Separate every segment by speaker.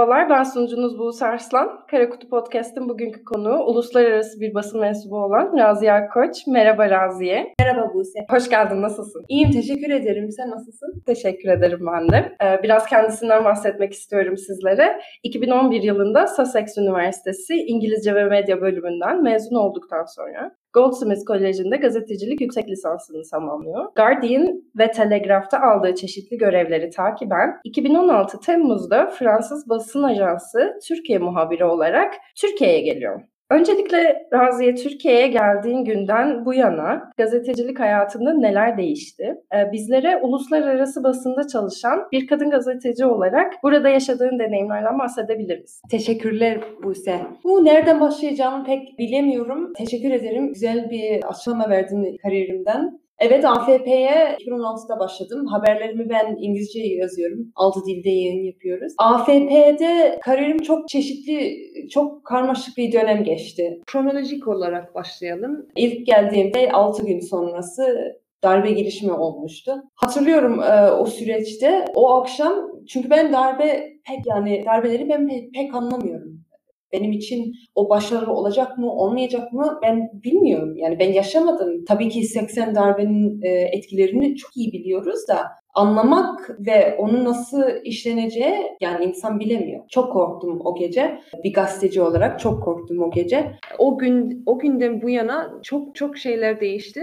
Speaker 1: Merhabalar, ben sunucunuz Buğus Arslan. Karakutu Podcast'ın bugünkü konuğu uluslararası bir basın mensubu olan Raziye Akkoç. Merhaba Raziye.
Speaker 2: Merhaba Buse.
Speaker 1: Hoş geldin, nasılsın?
Speaker 2: İyiyim, teşekkür ederim. Sen nasılsın?
Speaker 1: Teşekkür ederim ben de. Ee, biraz kendisinden bahsetmek istiyorum sizlere. 2011 yılında Sussex Üniversitesi İngilizce ve Medya bölümünden mezun olduktan sonra Goldsmith Koleji'nde gazetecilik yüksek lisansını tamamlıyor. Guardian ve Telegraph'ta aldığı çeşitli görevleri takiben 2016 Temmuz'da Fransız basın ajansı Türkiye muhabiri olarak Türkiye'ye geliyor. Öncelikle Raziye Türkiye'ye geldiğin günden bu yana gazetecilik hayatında neler değişti? Ee, bizlere uluslararası basında çalışan bir kadın gazeteci olarak burada yaşadığın deneyimlerden bahsedebilir misin?
Speaker 2: Teşekkürler Buse. Bu nereden başlayacağımı pek bilemiyorum. Teşekkür ederim. Güzel bir açıklama verdin kariyerimden. Evet AFP'ye 2016'da başladım. Haberlerimi ben İngilizce yazıyorum. Altı dilde yayın yapıyoruz. AFP'de kariyerim çok çeşitli, çok karmaşık bir dönem geçti. Kronolojik olarak başlayalım. İlk geldiğimde 6 gün sonrası darbe girişimi olmuştu. Hatırlıyorum e, o süreçte o akşam çünkü ben darbe pek yani darbeleri ben pek anlamıyorum. Benim için o başarılı olacak mı, olmayacak mı ben bilmiyorum. Yani ben yaşamadım. Tabii ki 80 darbenin e, etkilerini çok iyi biliyoruz da anlamak ve onu nasıl işleneceği yani insan bilemiyor. Çok korktum o gece. Bir gazeteci olarak çok korktum o gece. O gün o günden bu yana çok çok şeyler değişti.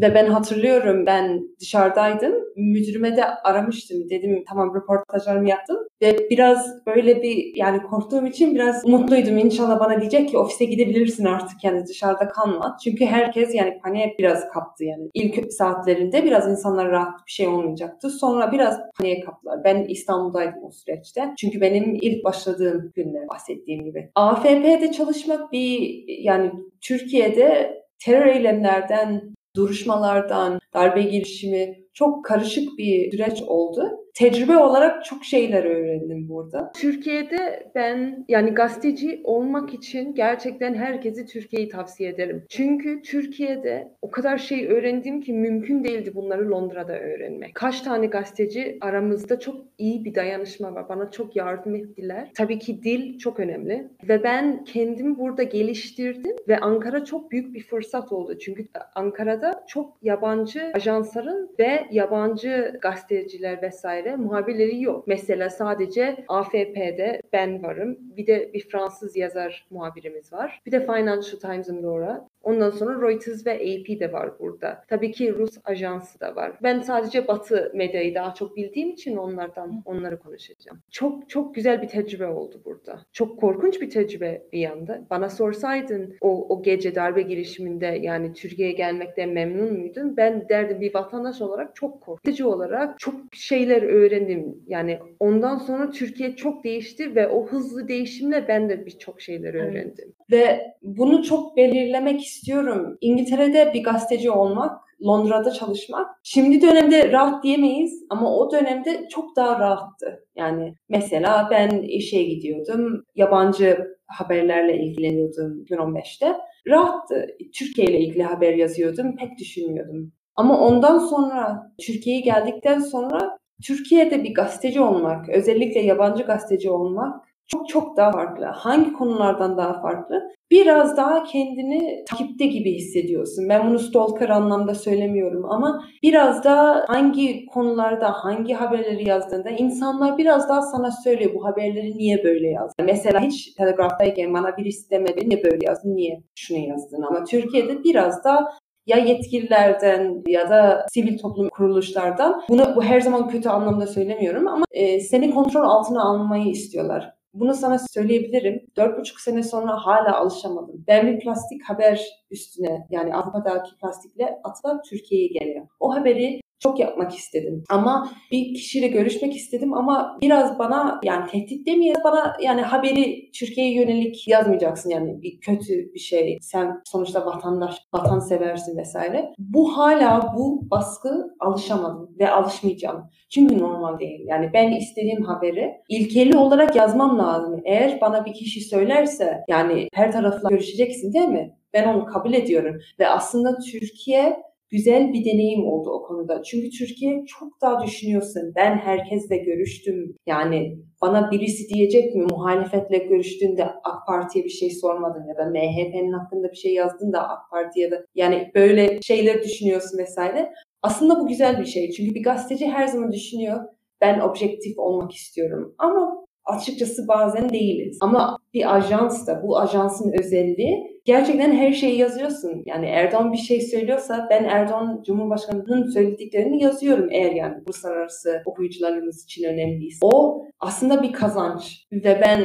Speaker 2: Ve ben hatırlıyorum ben dışarıdaydım. Müdürüme de aramıştım. Dedim tamam röportajlarımı yaptım. Ve biraz böyle bir yani korktuğum için biraz mutluydum. İnşallah bana diyecek ki ofise gidebilirsin artık yani dışarıda kalma. Çünkü herkes yani paniğe biraz kaptı yani. İlk saatlerinde biraz insanlar rahat bir şey olmayacaktı. Sonra biraz paniğe kaptılar. Ben İstanbul'daydım o süreçte. Çünkü benim ilk başladığım günler bahsettiğim gibi. AFP'de çalışmak bir yani Türkiye'de terör eylemlerden duruşmalardan, darbe girişimi çok karışık bir süreç oldu. Tecrübe olarak çok şeyler öğrendim burada. Türkiye'de ben yani gazeteci olmak için gerçekten herkesi Türkiye'yi tavsiye ederim. Çünkü Türkiye'de o kadar şey öğrendim ki mümkün değildi bunları Londra'da öğrenmek. Kaç tane gazeteci aramızda çok iyi bir dayanışma var. Bana çok yardım ettiler. Tabii ki dil çok önemli ve ben kendimi burada geliştirdim ve Ankara çok büyük bir fırsat oldu. Çünkü Ankara'da çok yabancı ajansların ve yabancı gazeteciler vesaire muhabirleri yok. Mesela sadece AFP'de ben varım. Bir de bir Fransız yazar muhabirimiz var. Bir de Financial Times'ın Laura. Ondan sonra Reuters ve AP de var burada. Tabii ki Rus ajansı da var. Ben sadece Batı medyayı daha çok bildiğim için onlardan onları konuşacağım. Çok çok güzel bir tecrübe oldu burada. Çok korkunç bir tecrübe bir yanda. Bana sorsaydın o, o gece darbe girişiminde yani Türkiye'ye gelmekten memnun muydun? Ben derdim bir vatandaş olarak çok korkutucu olarak çok şeyler öğrendim. Yani ondan sonra Türkiye çok değişti ve o hızlı değişimle ben de birçok şeyler öğrendim. Evet. Ve bunu çok belirlemek istiyorum. İngiltere'de bir gazeteci olmak, Londra'da çalışmak. Şimdi dönemde rahat diyemeyiz ama o dönemde çok daha rahattı. Yani mesela ben işe gidiyordum, yabancı haberlerle ilgileniyordum 2015'te. Rahattı. Türkiye ile ilgili haber yazıyordum, pek düşünmüyordum. Ama ondan sonra Türkiye'ye geldikten sonra Türkiye'de bir gazeteci olmak, özellikle yabancı gazeteci olmak çok çok daha farklı. Hangi konulardan daha farklı? Biraz daha kendini takipte gibi hissediyorsun. Ben bunu stalker anlamda söylemiyorum ama biraz daha hangi konularda, hangi haberleri yazdığında insanlar biraz daha sana söylüyor bu haberleri niye böyle yazdın. Mesela hiç telegraftayken bana birisi demedi niye böyle yazdın, niye şunu yazdın ama Türkiye'de biraz daha ya yetkililerden ya da sivil toplum kuruluşlardan bunu bu her zaman kötü anlamda söylemiyorum ama e, seni kontrol altına almayı istiyorlar. Bunu sana söyleyebilirim. Dört buçuk sene sonra hala alışamadım. Ben bir plastik haber üstüne yani Avrupa'daki plastikle atılan Türkiye'ye geliyor. O haberi çok yapmak istedim. Ama bir kişiyle görüşmek istedim ama biraz bana yani tehdit demeyelim bana yani haberi Türkiye'ye yönelik yazmayacaksın yani bir kötü bir şey. Sen sonuçta vatandaş, vatan seversin vesaire. Bu hala bu baskı alışamadım ve alışmayacağım. Çünkü normal değil. Yani ben istediğim haberi ilkeli olarak yazmam lazım. Eğer bana bir kişi söylerse yani her tarafla görüşeceksin değil mi? Ben onu kabul ediyorum. Ve aslında Türkiye güzel bir deneyim oldu o konuda. Çünkü Türkiye çok daha düşünüyorsun. Ben herkesle görüştüm. Yani bana birisi diyecek mi muhalefetle görüştüğünde AK Parti'ye bir şey sormadın ya da MHP'nin hakkında bir şey yazdın da AK Parti'ye de yani böyle şeyler düşünüyorsun vesaire. Aslında bu güzel bir şey. Çünkü bir gazeteci her zaman düşünüyor ben objektif olmak istiyorum. Ama açıkçası bazen değiliz. Ama bir ajans da bu ajansın özelliği gerçekten her şeyi yazıyorsun. Yani Erdoğan bir şey söylüyorsa ben Erdoğan Cumhurbaşkanı'nın söylediklerini yazıyorum eğer yani uluslararası okuyucularımız için önemliyse. O aslında bir kazanç ve ben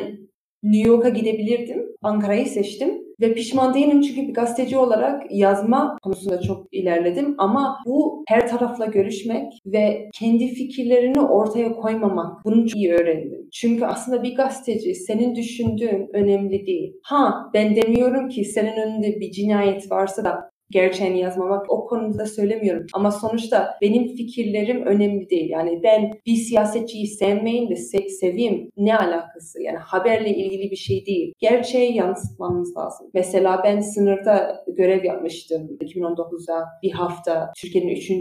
Speaker 2: New York'a gidebilirdim. Ankara'yı seçtim ve pişman değilim çünkü bir gazeteci olarak yazma konusunda çok ilerledim ama bu her tarafla görüşmek ve kendi fikirlerini ortaya koymamak bunu çok iyi öğrendim. Çünkü aslında bir gazeteci senin düşündüğün önemli değil. Ha ben demiyorum ki senin önünde bir cinayet varsa da gerçeğini yazmamak o konuda söylemiyorum. Ama sonuçta benim fikirlerim önemli değil. Yani ben bir siyasetçiyi sevmeyin de se seveyim ne alakası? Yani haberle ilgili bir şey değil. Gerçeği yansıtmamız lazım. Mesela ben sınırda görev yapmıştım 2019'da bir hafta Türkiye'nin 3.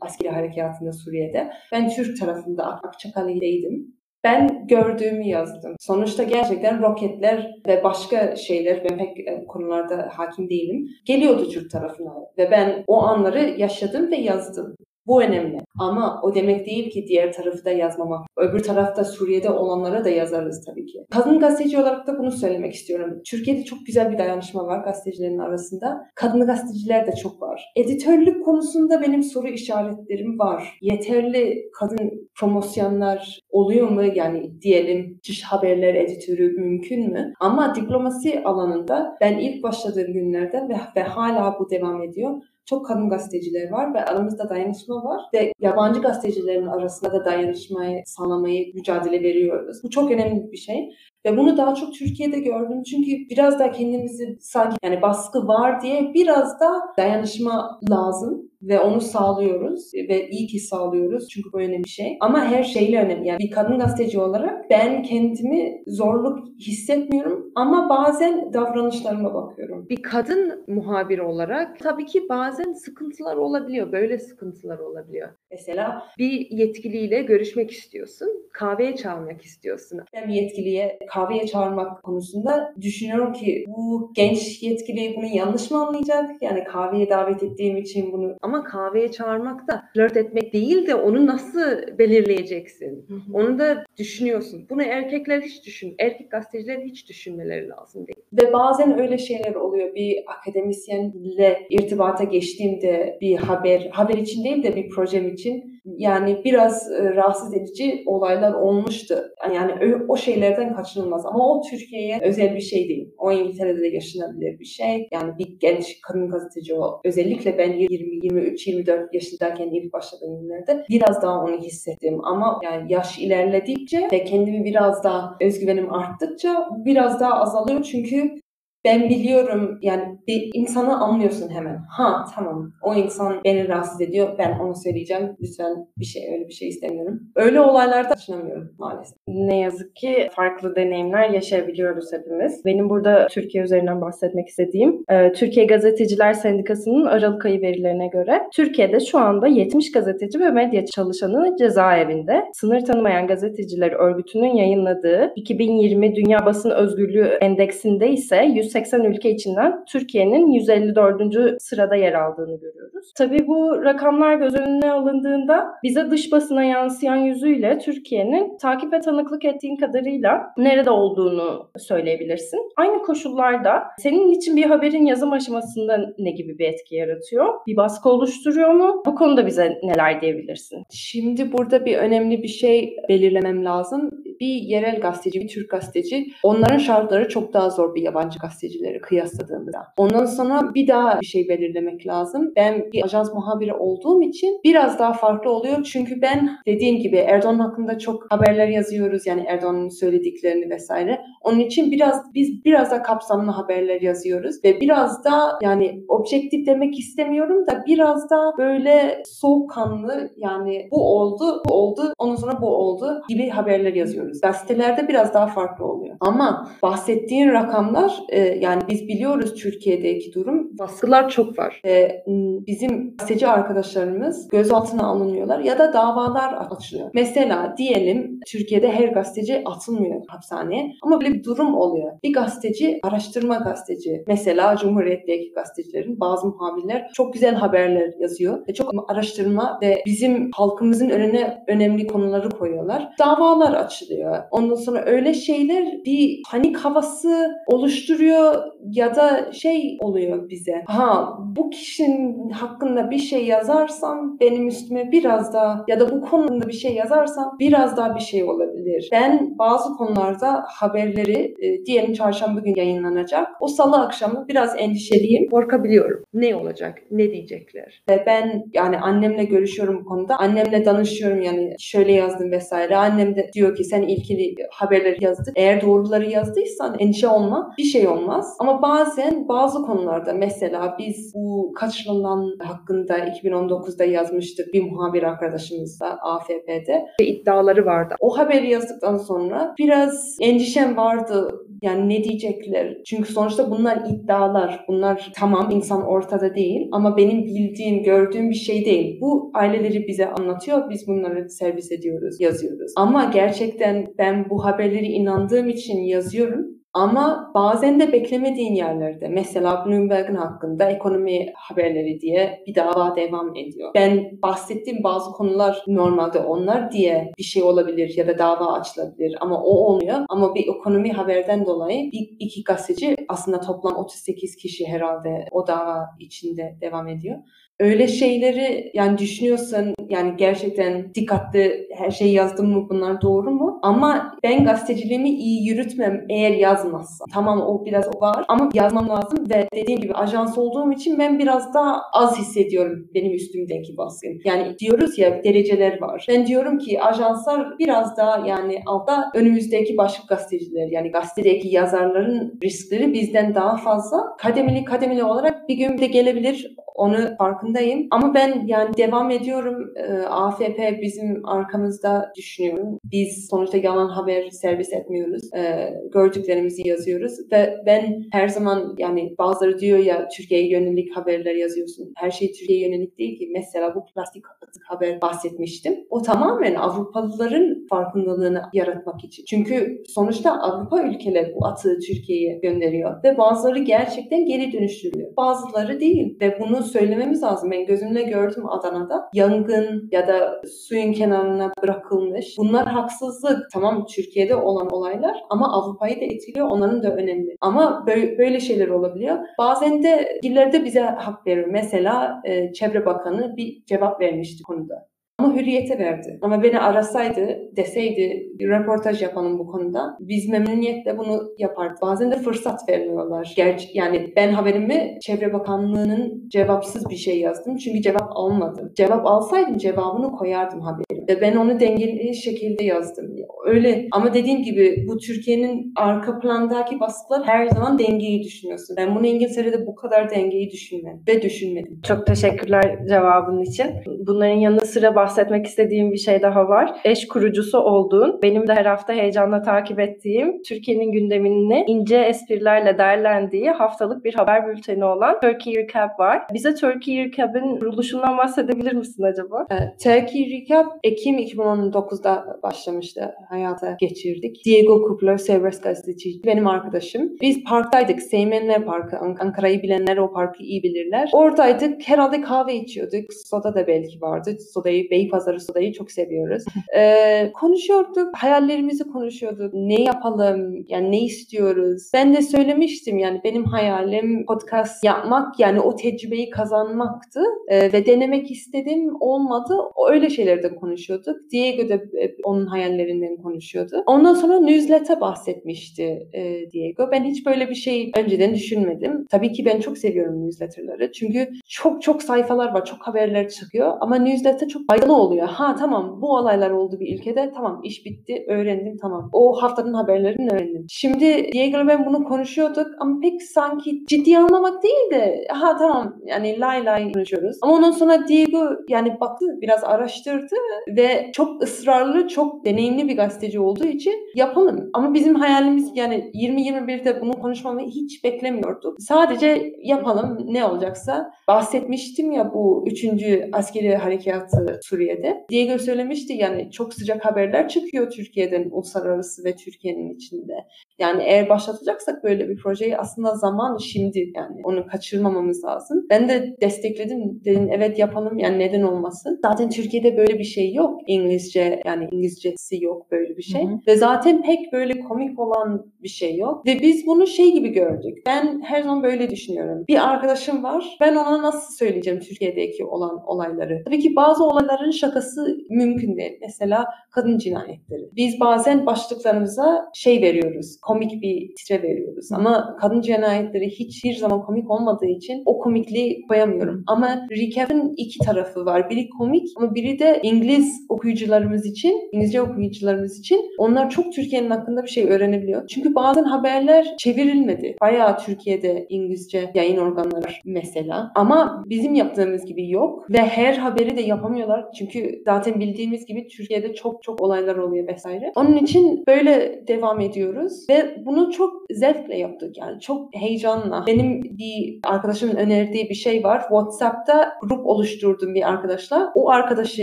Speaker 2: askeri harekatında Suriye'de. Ben Türk tarafında Akçakale'deydim. Ben gördüğümü yazdım. Sonuçta gerçekten roketler ve başka şeyler, ben pek e, konularda hakim değilim, geliyordu Türk tarafına. Ve ben o anları yaşadım ve yazdım. Bu önemli. Ama o demek değil ki diğer tarafı da yazmamak. Öbür tarafta Suriye'de olanlara da yazarız tabii ki. Kadın gazeteci olarak da bunu söylemek istiyorum. Türkiye'de çok güzel bir dayanışma var gazetecilerin arasında. Kadın gazeteciler de çok var. Editörlük konusunda benim soru işaretlerim var. Yeterli kadın promosyonlar oluyor mu? Yani diyelim dış haberler editörü mümkün mü? Ama diplomasi alanında ben ilk başladığım günlerden ve, ve hala bu devam ediyor çok kadın gazeteciler var ve aramızda dayanışma var ve yabancı gazetecilerin arasında da dayanışmayı sağlamayı mücadele veriyoruz. Bu çok önemli bir şey. Ve bunu daha çok Türkiye'de gördüm çünkü biraz da kendimizi sanki yani baskı var diye biraz da dayanışma lazım ve onu sağlıyoruz ve iyi ki sağlıyoruz çünkü bu önemli bir şey. Ama her şeyle önemli. Yani bir kadın gazeteci olarak ben kendimi zorluk hissetmiyorum ama bazen davranışlarıma bakıyorum.
Speaker 3: Bir kadın muhabir olarak tabii ki bazen sıkıntılar olabiliyor. Böyle sıkıntılar olabiliyor.
Speaker 2: Mesela
Speaker 3: bir yetkiliyle görüşmek istiyorsun. Kahveye çağırmak istiyorsun.
Speaker 2: Ben bir yetkiliye kahveye çağırmak konusunda düşünüyorum ki bu genç yetkili bunu yanlış mı anlayacak? Yani kahveye davet ettiğim için bunu
Speaker 3: ama kahveye çağırmak da flört etmek değil de onu nasıl belirleyeceksin? Hı hı. Onu da düşünüyorsun. Bunu erkekler hiç düşün, erkek gazeteciler hiç düşünmeleri lazım değil.
Speaker 2: Ve bazen öyle şeyler oluyor. Bir akademisyenle irtibata geçtiğimde bir haber, haber için değil de bir projem için yani biraz e, rahatsız edici olaylar olmuştu. Yani o şeylerden kaçınılmaz. Ama o Türkiye'ye özel bir şey değil. O İngiltere'de de yaşanabilir bir şey. Yani bir genç kadın gazeteci o. Özellikle ben 20 23-24 yaşındayken ilk başladığım günlerde biraz daha onu hissettim. Ama yani yaş ilerledikçe ve kendimi biraz daha özgüvenim arttıkça biraz daha azalıyor. Çünkü ben biliyorum yani bir insanı anlıyorsun hemen. Ha tamam o insan beni rahatsız ediyor ben onu söyleyeceğim. Lütfen bir şey öyle bir şey istemiyorum. Öyle olaylarda düşünemiyorum maalesef.
Speaker 1: Ne yazık ki farklı deneyimler yaşayabiliyoruz hepimiz. Benim burada Türkiye üzerinden bahsetmek istediğim e, Türkiye Gazeteciler Sendikası'nın Aralık ayı verilerine göre Türkiye'de şu anda 70 gazeteci ve medya çalışanı cezaevinde. Sınır tanımayan gazeteciler örgütünün yayınladığı 2020 Dünya Basın Özgürlüğü Endeksinde ise 100 180 ülke içinden Türkiye'nin 154. sırada yer aldığını görüyoruz. Tabii bu rakamlar göz önüne alındığında bize dış basına yansıyan yüzüyle Türkiye'nin takip ve tanıklık ettiğin kadarıyla nerede olduğunu söyleyebilirsin. Aynı koşullarda senin için bir haberin yazım aşamasında ne gibi bir etki yaratıyor? Bir baskı oluşturuyor mu? Bu konuda bize neler diyebilirsin?
Speaker 2: Şimdi burada bir önemli bir şey belirlemem lazım bir yerel gazeteci, bir Türk gazeteci onların şartları çok daha zor bir yabancı gazetecileri kıyasladığımda. Ondan sonra bir daha bir şey belirlemek lazım. Ben bir ajans muhabiri olduğum için biraz daha farklı oluyor. Çünkü ben dediğim gibi Erdoğan hakkında çok haberler yazıyoruz. Yani Erdoğan'ın söylediklerini vesaire. Onun için biraz biz biraz da kapsamlı haberler yazıyoruz ve biraz da yani objektif demek istemiyorum da biraz da böyle soğukkanlı yani bu oldu, bu oldu, ondan sonra bu oldu gibi haberler yazıyoruz görüyoruz. Gazetelerde biraz daha farklı oluyor. Ama bahsettiğin rakamlar e, yani biz biliyoruz Türkiye'deki durum.
Speaker 3: Baskılar çok var.
Speaker 2: E, bizim gazeteci arkadaşlarımız gözaltına alınıyorlar ya da davalar açılıyor. Mesela diyelim Türkiye'de her gazeteci atılmıyor hapishaneye ama böyle bir durum oluyor. Bir gazeteci araştırma gazeteci. Mesela Cumhuriyet'teki gazetecilerin bazı muhabirler çok güzel haberler yazıyor. Ve çok araştırma ve bizim halkımızın önüne önemli konuları koyuyorlar. Davalar açılıyor. Ondan sonra öyle şeyler bir panik havası oluşturuyor ya da şey oluyor bize. Ha bu kişinin hakkında bir şey yazarsam benim üstüme biraz daha ya da bu konuda bir şey yazarsam biraz daha bir şey olabilir. Ben bazı konularda haberleri e, diyelim çarşamba gün yayınlanacak. O salı akşamı biraz endişeliyim.
Speaker 3: Korkabiliyorum. Ne olacak? Ne diyecekler?
Speaker 2: Ve ben yani annemle görüşüyorum bu konuda. Annemle danışıyorum yani şöyle yazdım vesaire. Annem de diyor ki sen ilgili haberleri yazdık. Eğer doğruları yazdıysan endişe olma. Bir şey olmaz. Ama bazen bazı konularda mesela biz bu kaçırılan hakkında 2019'da yazmıştık bir muhabir arkadaşımızla AFP'de.
Speaker 3: Ve iddiaları vardı.
Speaker 2: O haberi yazdıktan sonra biraz endişem vardı. Yani ne diyecekler? Çünkü sonuçta bunlar iddialar. Bunlar tamam insan ortada değil ama benim bildiğim, gördüğüm bir şey değil. Bu aileleri bize anlatıyor. Biz bunları servis ediyoruz, yazıyoruz. Ama gerçekten ben bu haberleri inandığım için yazıyorum. Ama bazen de beklemediğin yerlerde mesela Bloomberg'in hakkında ekonomi haberleri diye bir dava devam ediyor. Ben bahsettiğim bazı konular normalde onlar diye bir şey olabilir ya da dava açılabilir ama o olmuyor. Ama bir ekonomi haberden dolayı bir, iki gazeteci aslında toplam 38 kişi herhalde o dava içinde devam ediyor öyle şeyleri yani düşünüyorsan yani gerçekten dikkatli her şeyi yazdım mı bunlar doğru mu? Ama ben gazeteciliğimi iyi yürütmem eğer yazmazsam. Tamam o biraz var ama yazmam lazım ve dediğim gibi ajans olduğum için ben biraz daha az hissediyorum benim üstümdeki baskın. Yani diyoruz ya dereceler var. Ben diyorum ki ajanslar biraz daha yani altta önümüzdeki başka gazeteciler yani gazetedeki yazarların riskleri bizden daha fazla. Kademeli kademeli olarak bir gün de gelebilir onu farkındayım. Ama ben yani devam ediyorum. E, AFP bizim arkamızda düşünüyorum. Biz sonuçta yalan haber servis etmiyoruz. E, gördüklerimizi yazıyoruz ve ben her zaman yani bazıları diyor ya Türkiye'ye yönelik haberler yazıyorsun. Her şey Türkiye'ye yönelik değil ki. Mesela bu plastik haber bahsetmiştim. O tamamen Avrupalıların farkındalığını yaratmak için. Çünkü sonuçta Avrupa ülkeleri bu atığı Türkiye'ye gönderiyor ve bazıları gerçekten geri dönüştürüyor. Bazıları değil ve bunu söylememiz lazım. Ben gözümle gördüm Adana'da. Yangın ya da suyun kenarına bırakılmış. Bunlar haksızlık. Tamam Türkiye'de olan olaylar ama Avrupa'yı da etkiliyor. Onların da önemli. Ama böyle, şeyler olabiliyor. Bazen de dillerde bize hak verir. Mesela e, Çevre Bakanı bir cevap vermişti konuda. Ama hürriyete verdi. Ama beni arasaydı, deseydi bir röportaj yapalım bu konuda. Biz memnuniyetle bunu yapardık. Bazen de fırsat vermiyorlar. Gerçi yani ben haberimi Çevre Bakanlığı'nın cevapsız bir şey yazdım. Çünkü cevap almadım. Cevap alsaydım cevabını koyardım haberim. Ve ben onu dengeli şekilde yazdım. Öyle ama dediğim gibi bu Türkiye'nin arka plandaki baskılar her zaman dengeyi düşünüyorsun. Ben bunu İngiltere'de bu kadar dengeyi düşünmedim ve düşünmedim.
Speaker 1: Çok teşekkürler cevabın için. Bunların yanı sıra bahsetmek istediğim bir şey daha var. Eş kurucusu olduğun, benim de her hafta heyecanla takip ettiğim, Türkiye'nin gündemini ince esprilerle derlendiği haftalık bir haber bülteni olan Turkey Recap var. Bize Turkey Recap'in kuruluşundan bahsedebilir misin acaba?
Speaker 2: Evet, Turkey Recap Ekim 2019'da başlamıştı. Hayata geçirdik. Diego Kupler, Severus gazeteci benim arkadaşım. Biz parktaydık. Seymenler Parkı. Ankara'yı bilenler o parkı iyi bilirler. Oradaydık. Herhalde kahve içiyorduk. Soda da belki vardı. Sodayı, Beypazarı sodayı çok seviyoruz. ee, konuşuyorduk. Hayallerimizi konuşuyorduk. Ne yapalım? Yani ne istiyoruz? Ben de söylemiştim yani benim hayalim podcast yapmak yani o tecrübeyi kazanmaktı. Ee, ve denemek istedim. Olmadı. Öyle şeylerden konuşuyorduk. Diego da e, onun hayallerinden konuşuyordu. Ondan sonra newsletter bahsetmişti e, Diego. Ben hiç böyle bir şey önceden düşünmedim. Tabii ki ben çok seviyorum newsletterları. Çünkü çok çok sayfalar var, çok haberler çıkıyor. Ama newsletter çok faydalı oluyor. Ha tamam bu olaylar oldu bir ülkede. Tamam iş bitti, öğrendim tamam. O haftanın haberlerini öğrendim. Şimdi Diego ben bunu konuşuyorduk ama pek sanki ciddi anlamak değil de ha tamam yani lay lay konuşuyoruz. Ama ondan sonra Diego yani baktı biraz araştırdı ve çok ısrarlı, çok deneyimli bir gazeteci olduğu için yapalım. Ama bizim hayalimiz yani 2021'de bunu konuşmamı hiç beklemiyorduk. Sadece yapalım ne olacaksa. Bahsetmiştim ya bu 3. askeri harekatı Suriye'de. Diego söylemişti yani çok sıcak haberler çıkıyor Türkiye'den uluslararası ve Türkiye'nin içinde. Yani eğer başlatacaksak böyle bir projeyi aslında zaman şimdi yani onu kaçırmamamız lazım. Ben de destekledim. Dedim evet yapalım yani neden olmasın. Zaten Türkiye'de böyle bir şey yok. İngilizce yani İngilizcesi yok böyle bir şey.
Speaker 3: Hı hı.
Speaker 2: Ve zaten pek böyle komik olan bir şey yok. Ve biz bunu şey gibi gördük. Ben her zaman böyle düşünüyorum. Bir arkadaşım var. Ben ona nasıl söyleyeceğim Türkiye'deki olan olayları? Tabii ki bazı olayların şakası mümkün değil. Mesela kadın cinayetleri. Biz bazen başlıklarımıza şey veriyoruz. Komik bir titre veriyoruz. Ama kadın cinayetleri hiçbir zaman komik olmadığı için o komikliği koyamıyorum. Ama recap'in iki tarafı var. Biri komik ama biri de İngiliz okuyucularımız için, İngilizce okuyucularımız için onlar çok Türkiye'nin hakkında bir şey öğrenebiliyor. Çünkü bazen haberler çevrilmedi. Bayağı Türkiye'de İngilizce yayın organları mesela. Ama bizim yaptığımız gibi yok ve her haberi de yapamıyorlar. Çünkü zaten bildiğimiz gibi Türkiye'de çok çok olaylar oluyor vesaire. Onun için böyle devam ediyoruz ve bunu çok zevkle yaptık yani çok heyecanla. Benim bir arkadaşımın önerdiği bir şey var. WhatsApp'ta grup oluşturdum bir arkadaşla. O arkadaşı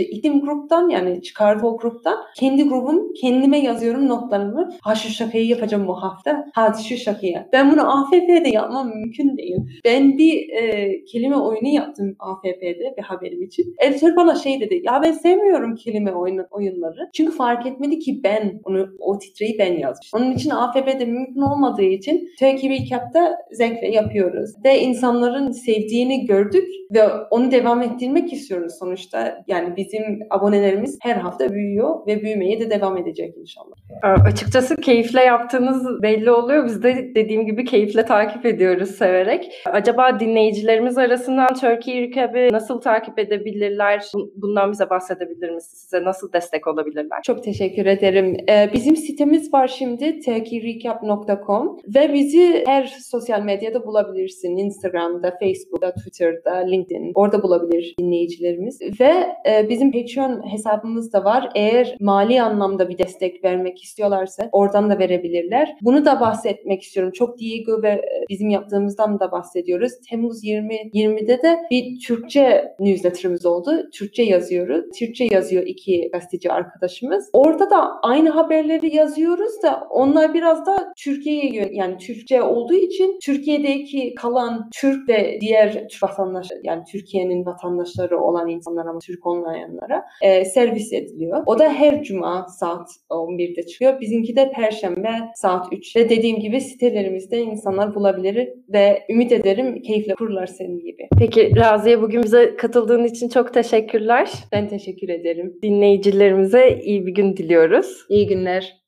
Speaker 2: itim gruptan yani çıkardı o gruptan. Kendi grubum kendime yazıyorum notlarımı. Ha şu şakayı yapacağım bu hafta. Ha şu şakayı. Ben bunu AFP'de yapmam mümkün değil. Ben bir e, kelime oyunu yaptım AFP'de bir haberim için. Editör bana şey dedi. Ya ben sevmiyorum kelime oyunu, oyunları. Çünkü fark etmedi ki ben onu o titreyi ben yazmışım. Onun için AFP'de mümkün olmadığı için Turkey Recap'ta zevkle yapıyoruz. Ve insanların sevdiğini gördük ve onu devam ettirmek istiyoruz sonuçta. Yani bizim abonelerimiz her hafta büyüyor ve büyümeye de devam edecek inşallah.
Speaker 1: Aa, Açıkçası keyifle yaptığınız belli oluyor. Biz de dediğim gibi keyifle takip ediyoruz severek. Acaba dinleyicilerimiz arasından Turkey Recap'i nasıl takip edebilirler? Bun- Bundan bize bahsedebilir misiniz? Size nasıl destek olabilirler?
Speaker 2: Çok teşekkür ederim. Ee, bizim sitemiz var şimdi turkeyrecap.com ve bizi her sosyal medyada bulabilirsin. Instagram'da, Facebook'ta, Twitter'da, LinkedIn. Orada bulabilir dinleyicilerimiz. Ve e, bizim Patreon hesabımız da var. Eğer mali anlamda bir destek vermek istiyorlarsa oradan da verebilirler. Bunu da bahsetmek istiyorum. Çok Diego ve e, bizim yaptığımızdan da bahsediyoruz. Temmuz 20 20'de de bir Türkçe newsletter'ımız oldu. Türkçe yazıyoruz. Türkçe yazıyor iki gazeteci arkadaşımız. Orada da aynı haberleri yazıyoruz da onlar biraz da Türkiye'ye yani Türkçe olduğu için Türkiye'deki kalan Türk ve diğer Türk vatandaş yani Türkiye'nin vatandaşları olan insanlara ama Türk olmayanlara e, servis ediliyor. O da her cuma saat 11'de çıkıyor. Bizimki de perşembe saat 3. Ve dediğim gibi sitelerimizde insanlar bulabilir ve ümit ederim keyifle kururlar senin gibi.
Speaker 1: Peki Raziye bugün bize katıldığın için çok teşekkürler.
Speaker 2: Ben teşekkür ederim.
Speaker 1: Dinleyicilerimize iyi bir gün diliyoruz.
Speaker 2: İyi günler.